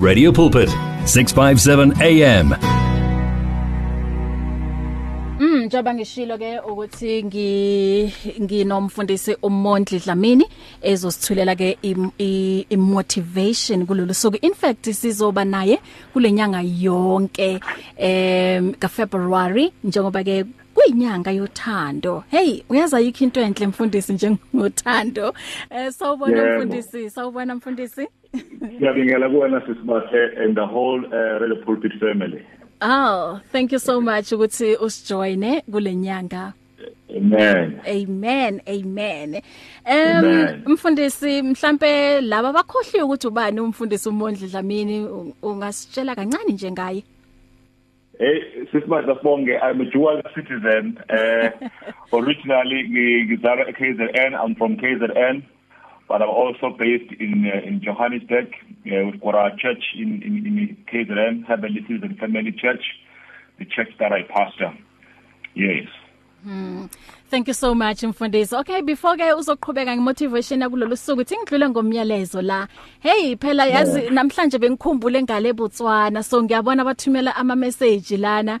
Radio Pulpit 657 AM Mm njoba ngishilo ke ukuthi ngi nginomfundisi uMondli Dlamini ezosithulela ke i motivation kulolu suku. In fact sizoba naye kulenyanga yonke em ka February njengoba ke kuyinyanga yothando hey uyaza yikho into enhle mfundisi njengothando eh sawubona mfundisi sawubona mfundisi Ngiyabingelela kuwena sisibathe and the whole uh, Radio Pulpit family. Oh, thank you so much ukuthi usijoine kulenyanga. Amen. Amen. Amen. Em mfundisi mhlambe laba bakhohliwe ukuthi ubani umfundisi uMondli Dlamini ungasitshela kancane nje ngaye. Hey sisibathe bonke I'm a dual citizen. Uh originally ngizalwa eKZN I'm from KZN. but I'm also based in uh, in Johannesburg. Uh, got our church in in, in KZN, Heavenly Citizen Family Church, the church that I pastor. Yes. Hmm. Thank you so much mfundisi. Okay before ke uzoqhubeka ngemotivation yakulolu suku uthi ngidlule ngomyalezo la. Hey phela yazi yeah. namhlanje bengikhumbule ngale Botswana so ngiyabona bathumela ama message lana.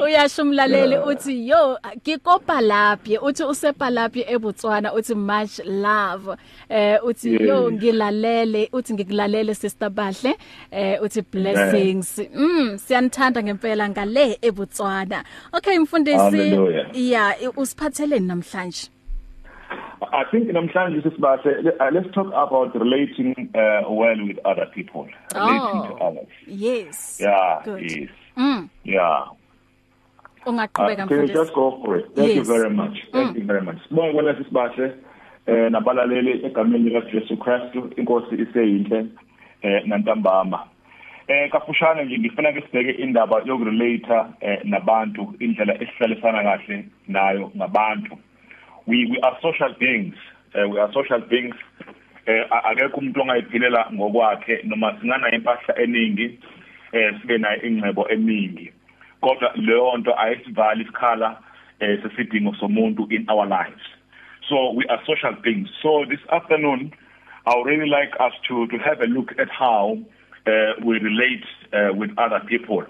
Uyasho umlaleli uthi yo ngikopa laphi uthi usepa laphi eBotswana uthi much love. Eh uthi yo ngilalele uthi ngikulalele sister Bahle eh uthi blessings. Mm siyanithanda ngempela ngale eBotswana. Okay mfundisi yeah usiphatheleni namhlanje. I think namhlanje sisibase let's talk about relating uh, well with other people relating oh, to others. yes. Yeah Good. yes. Mm. Yeah. Ungaqhubeka uh, mfundisi just go for it. Thank yes. you very much. Thank mm. you very much. Sibonga kwena sisibase eh nabalaleli egameni lika Jesu Christu inkosi iseyinhle eh nantambama. Eh kafushane nje ngifuna ke sibheke indaba yokurelate eh nabantu indlela esihlalisana kahle nayo ngabantu we we are social beings uh, we are social beings. Eh akekho umuntu ongayiphilela ngokwakhe noma singana impahla eningi eh sibe nayo ingcebo eningi. Kodwa leyo nto ayisivali isikhala eh sesidingo somuntu in our lives. So we are social beings. So this afternoon i would really like us to to have a look at how uh, we relate uh, with other people.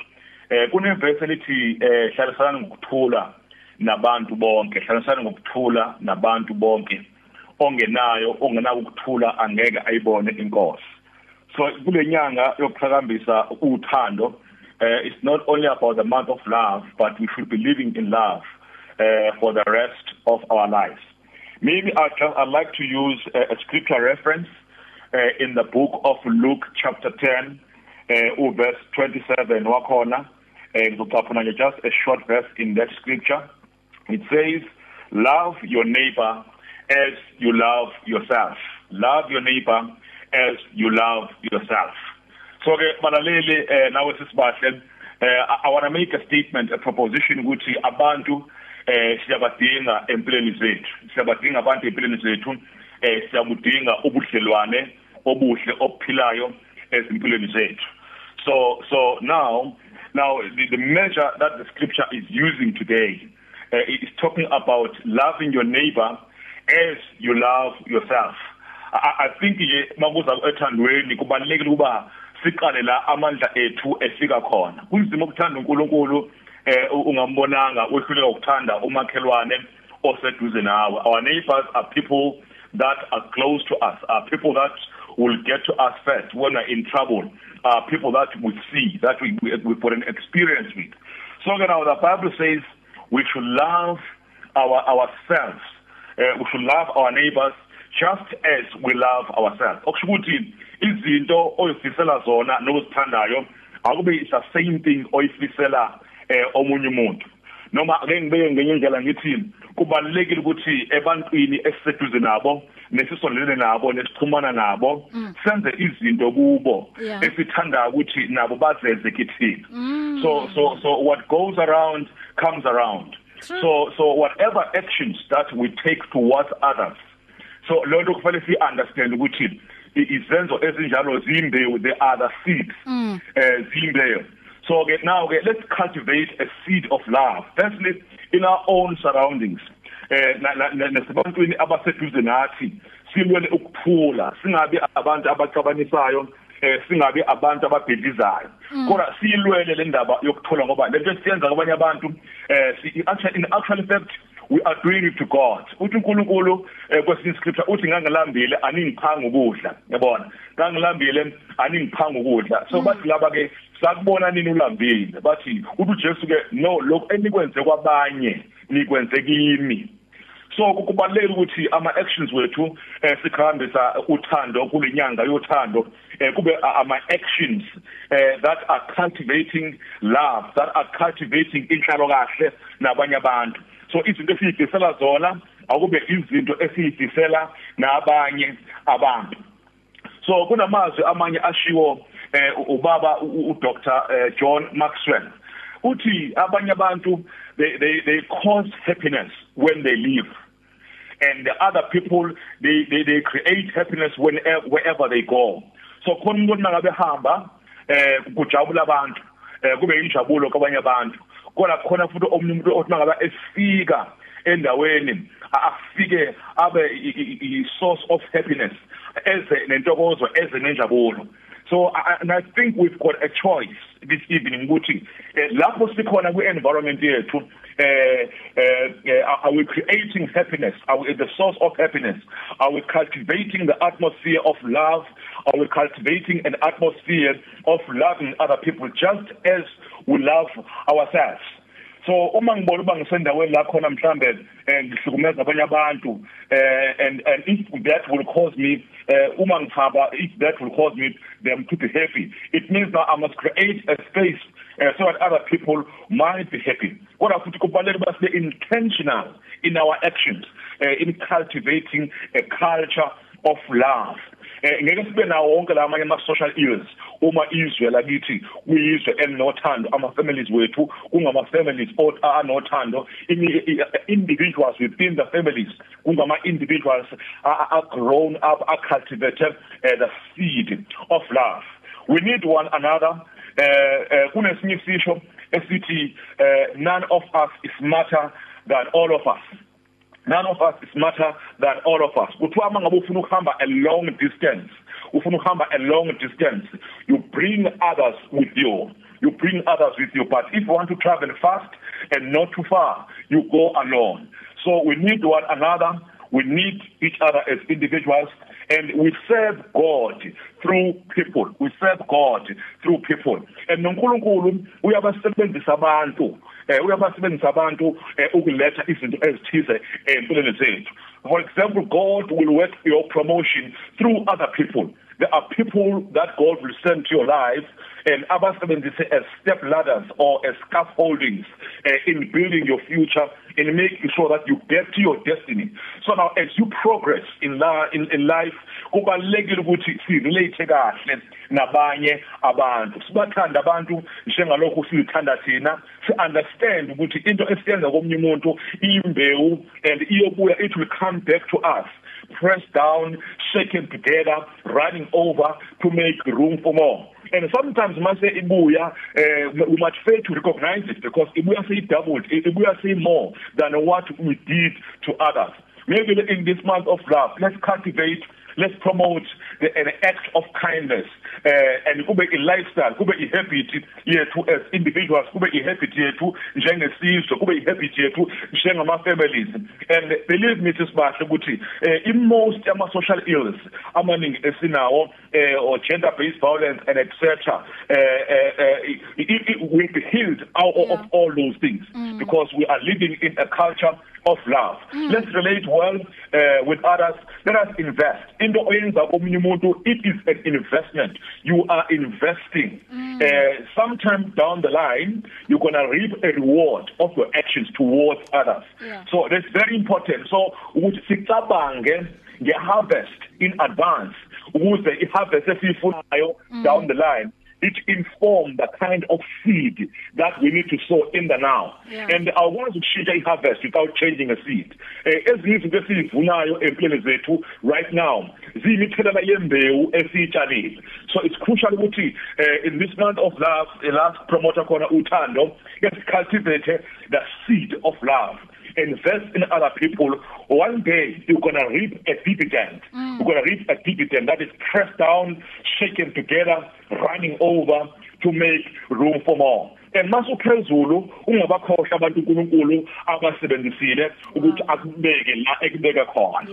Eh kuneverse elithi eh hlalisana ngokuthula nabantu bonke hlalisana ngokuthula nabantu bonke. Ongenayo ongenako ukuthula angeke ayibone inkosi. So kulenyanga yokuqhakambisa uthando uh, it's not only about the month of love but we should be living in love uh, for the rest of our lives. Maybe i i'd like to use a, a scripture reference. uh, in the book of Luke chapter 10 uh, verse 27 wakhona ngizocaphuna nje just a short verse in that scripture. It says love your neighbor as you love yourself. Love your neighbor as you love yourself. So ke balaleli eh nawe sisibahle eh i want to make a statement a proposition ukuthi abantu eh siyabadinga empilweni zethu. Siyabadinga abantu empilweni zethu eh siyabudinga ubudlelwane obuhle ophilayo ezimpilweni zethu. So so now now the, the measure that the scripture is using today uh, is talking about loving your neighbor as you love yourself. I, I think nje makuza ethandweni kubalekile ukuba siqale la amandla ethu efika khona. Kunzima ukuthanda uNkulunkulu eh ungambonanga wehluleka ukuthanda umakhelwane oseduze nawe. Our neighbors are people that are close to us are people that will get to us first when we're in trouble are people that we see that we we, we put an experience with. So now the bible says we should love our ourselves uh, we should love our neighbors just as we love ourselves. Okusho ukuthi izinto oyifisela zona nokuzithandayo akube the same thing oyifisela eh omunye umuntu. Noma ake ngibeke ngenye indlela ngithi kubalekile ukuthi ebantwini esiseduze nabo nesisondelene nabo nesixhumana nabo Mm. senze izinto kubo Yeah. esithanda ukuthi nabo bazeze kithina Mm. so so so what goes around comes around True. so so whatever actions that we take towards others so lonto kufanele si understand ukuthi i- izenzo ezinjalo zimbewu the other seeds Mm. eh zimbewu so ke now ke let's cultivate a seed of love. Firstly in our own surroundings. Eh na- na- na- nasebantwini abaseduze nathi silwele ukuphula singabi abantu abaxabanisayo eh singabe abantu ababhedizayo kodwa silwele le ndaba yokuthola ngoba lento esiyenza kwabanye abantu eh actually in actual fact we are doing it to God. Uthi uNkulunkulu eh, kwesinye scripture uthi ngangilambile aningiphanga ukudla. Yabona? Ngangilambile aningiphanga ukudla. So bathi laba ke sakubona nini ulambile? Bathi uthi uJesu ke no lokho enikwenze kwabanye nikwenze kimi. So kubaleka ukuthi ama actions wethu eh sikhambisa uthando kulenyanga yothando eh kube ama actions eh that are cultivating love that are cultivating inhlalo kahle nabanye abantu. So izinto esiyidisela zona akube izinto esiyidisela nabanye abantu so kunamazwi amanye ashiwo eh ubaba uDr eh, John Maxwell. Uthi abanye abantu they they they cause happiness when they live. And the other people they they they create happiness whenever wherever they go. So khona umuntu mangabe hamba eh kujabula abantu eh kube injabulo kwabanye abantu. Kodwa khona futhi omunye umuntu othi mangabe esifika endaweni afike abe i source of happiness eze nentokozo eze nenjabulo so I, and i think we've got a choice this evening ukuthi eh, lapho sikhona kwi environment yethu eh, eh, eh, are we creating happiness? Are we the source of happiness? Are we cultivating the atmosphere of love? Are we cultivating an atmosphere of loving other people just as we love ourselves. So uma ngibona uba ngisendaweni la khona mhlambe eh, ngihlukumeza abanye abantu eh, and and if that will cause me uh, uma ngihamba if that will cause me them to be happy it means that I must create a space uh, so that other people might be happy. Kodwa futhi kubalulekile ukuthi sibe intentional in our actions uh, in cultivating a culture of love. eh ngeke sibe nawo wonke la amanye ama social ills. Uma izwe lakithi kuyizwe elinothando ama families wethu kungama families anothando individuals within the families kungama individuals are grown up are cultivated uh, the seed of love. We need one another. Eh uh, kunesinye isisho esithi none of us is smarter than all of us. None of us is smarter than all of us. Kuthiwa mangabe ufuna ukuhamba a long distance ufuna ukuhamba a long distance you bring others with you. You bring others with you. But if you want to travel fast and not too far you go alone. So we need one another. We need each other as individuals. And we serve God through people. We serve God through people. And noNkulunkulu uyabasebenzisa abantu. Uyabasebenzisa abantu eh, ukuletha izinto ezithize empilweni zethu. For example God will work your promotion through other people. There are people that God will send to your life and abasebenzise as step ladders or as scaffoldings uh, in building your future in making sure that you get to your destiny. So now as you progress in la in, in life kubalekile ukuthi si relate kahle nabanye abantu. Sibathanda abantu njengalokho sithanda thina. Si understand ukuthi into esiyenza komunye umuntu imbewu and iyobuya it will come back to us. Pressed down shaken together running over to make room for more. And sometimes mase ibuya uh, we must fail to recognize it because ibuya say doubled ibuya say more than what we did to others. Maybe in this month of love let's cultivate let's promote the, an act of kindness uh, and kube i lifestyle kube i habit yethu as individuals kube i habit yethu njengesizwe kube i habit yethu njengama families and believe me sisibahle ukuthi uh, in most ama social ills amaningi esinawo uh, or gender based violence and etc uh, uh, uh, will be healed out yeah. of all those things mm. because we are living in a culture of love mm. let's relate well uh, with others let us invest into oyenza komunye umuntu it is an investment you are investing mm. uh, sometime down the line you're going to reap a reward of your actions towards others yeah. so that's very important so ukuthi sicabange ngeharvest in advance ukuze iharvest esifunayo mm. down the line it inform the kind of seed that we need to sow in the now. Yeah. and awukwazi ukushintsha iharvest without changing a seed. Eh ezinye izinto esizivunayo empilweni zethu right now. Ziyimithelela yembewu esiyitshalile. So it's crucial ukuthi uh, in this month of love the last promoter khona uthando let's cultivate the seed of love. Invest in other people one day you're going to reap a dividend. Mm. you're going to reap a dividend that is pressed down shaken together running over to make room for more. And masuphezulu ungabakhohle abantu uNkulunkulu abasebenzisile ukuthi akubeke la ekubeka khona.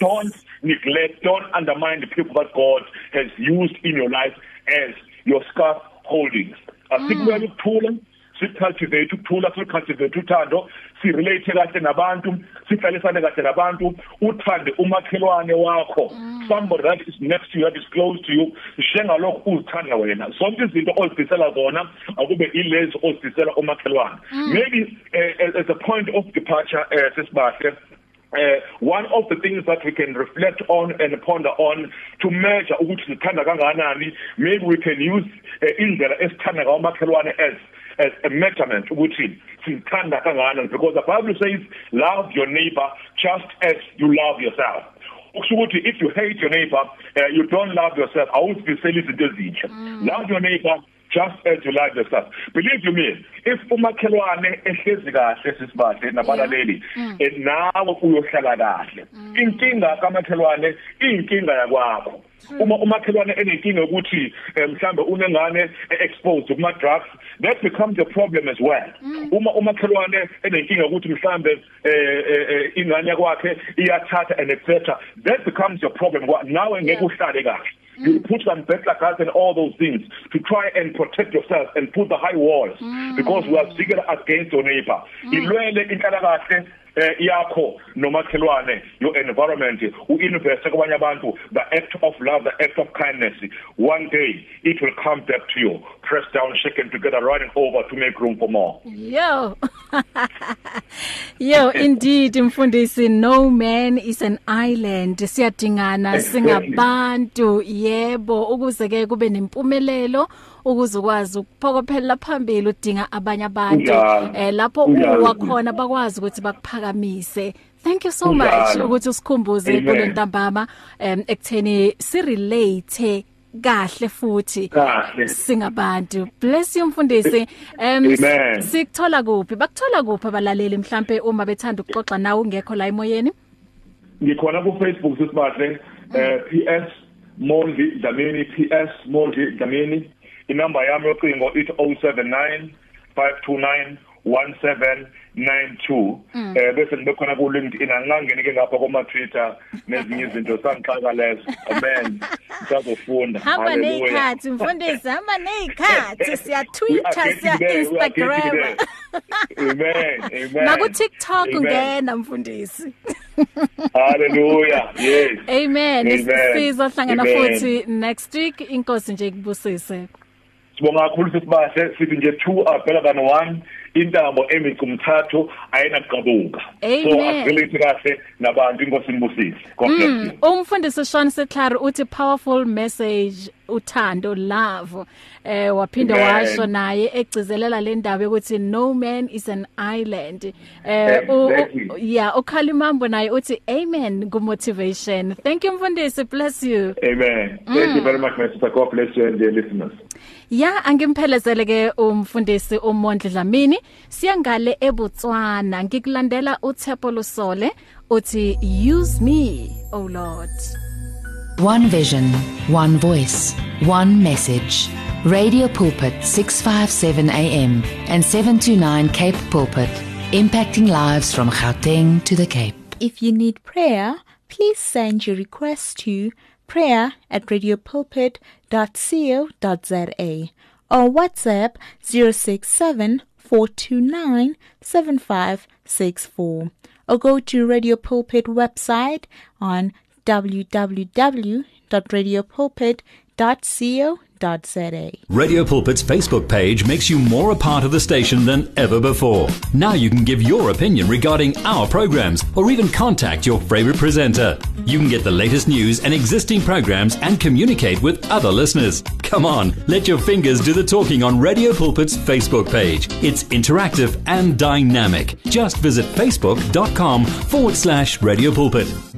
Don't neglect don't undermine the people that God has used in your life as your scarf holdings asikubeka ukuthula sicultivate ukuthula sicultivate uthando sirelate kahle nabantu sihlalisane kahle nabantu uthande umakhelwane wakho. Somebody that is next to you that is close to you njengalokho uzithanda wena. Zonke izinto ozidisela zona akube ilezi ozidisela umakhelwane. Maybe uh, as a point of departure uh, sesibahle Uh, one of the things that we can reflect on and ponder on to measure ukuthi sithanda kanganani maybe we can use uh, indlela esithanda ngawo makhelwane as a measurement ukuthi sithanda kanganani because the bible says love your neighbor just as you love yourself. Ukuthi if you hate your neighbor uh, you don't love yourself awuzifiseli izinto ezinhle love your neighbor just as you like yourself. Believe you me if umakhelwane ehlezi kahle sisibahle nabalaleli mm. nawe uyohlala kahle. Mm. inkinga kamakhelwane inkinga yakwakho. Uma umakhelwane enenkinga ukuthi eh, mhlambe unengane exposed kuma drugs that becomes a problem as well. Mm. uma umakhelwane enenkinga ukuthi mhlambe eh, eh, ingane yakwakhe iyathatha and etc that becomes your problem. Nawe ngeke uhlale kahle. You put some better guards and all those things to try and protect yourself and put the high walls. Mm. because we are bigger against your neighbor. Mm. ilwele inhlalakahle eh yakho nomakhelwane your environment uinvest kwabanye abantu the act of love the act of kindness. One day it will come back to you. Press down shaken together running over to make room for more. Yo. Yo indeed mfundisi no man is an island. Siyadingana singabantu. Yebo ukuze ke kube nempumelelo ukuze ukwazi ukuphokophela phambili udinga abanye abantu. Eh lapho uwa khona bakwazi ukuthi bakuphakamise. Thank you so much ukuthi usikhumbuze kule ntambama em ekutheni si relate kahle futhi singabantu. Bless you mfundisi. Em sikuthola kuphi? Bakuthola kuphi abalaleli? Mhlambe uma bethanda ukuxoxa nawe ungekho la emoyeni? Ngikhona ku Facebook sisibahle eh PS Mondli Dlamini PS Mondli Dlamini. Inamba yami yocingo ithi 079 529 1792 mm. eh bese nibe khona ku LinkedIn angangeni ke ngapha kuma Twitter nezinye izinto. Sangixaka lezo amen. Sizofunda hamba nezikhathi mfundisi hamba nezikhathi siya Twitter siya Instagram. amen amen. Na ku TikTok ngena mfundisi. Haleluya yes. Amen. Sizohlangana futhi next week. Inkosi nje kubusise sibonga kakhulu sisibahle sithi nje 2 are better than 1 intambo emicu umthathu ayinaqabuka so asilithi kahle nabantu inkosi inibusise god bless mm, you. umfundisi Sean Setlari uthi powerful message uthando love eh waphinda washo naye egcizelela le ndaba ukuthi no man is an island. Eh yeah ukhalimambo naye uthi amen ku motivation thank you mfundisi. Bless you. Amen. Thank mm. you very much mr god bless you and dear listeners. Ya angimphelezele ke umfundisi uMondli Dlamini. Siyangale eBotswana. Ngikulandela uThepo Lusole uthi use me oh lord. One vision one voice one message. Radio Pulpit 657 AM and 729 Cape Pulpit impacting lives from Gauteng to the Cape. If you need prayer please send your request to prayer at radiopulpit.co.za or WhatsApp 067 429 7564 or go to Radio Pulpit website on www.radiopulpit.co.za Radio Pulpit's Facebook page makes you more a part of the station than ever before. Now you can give your opinion regarding our programs or even contact your favorite presenter. You can get the latest news and existing programs and communicate with other listeners. Come on, let your fingers do the talking on Radio Pulpit's Facebook page. It's interactive and dynamic. Just visit facebook.com forward slash Radio Pulpit.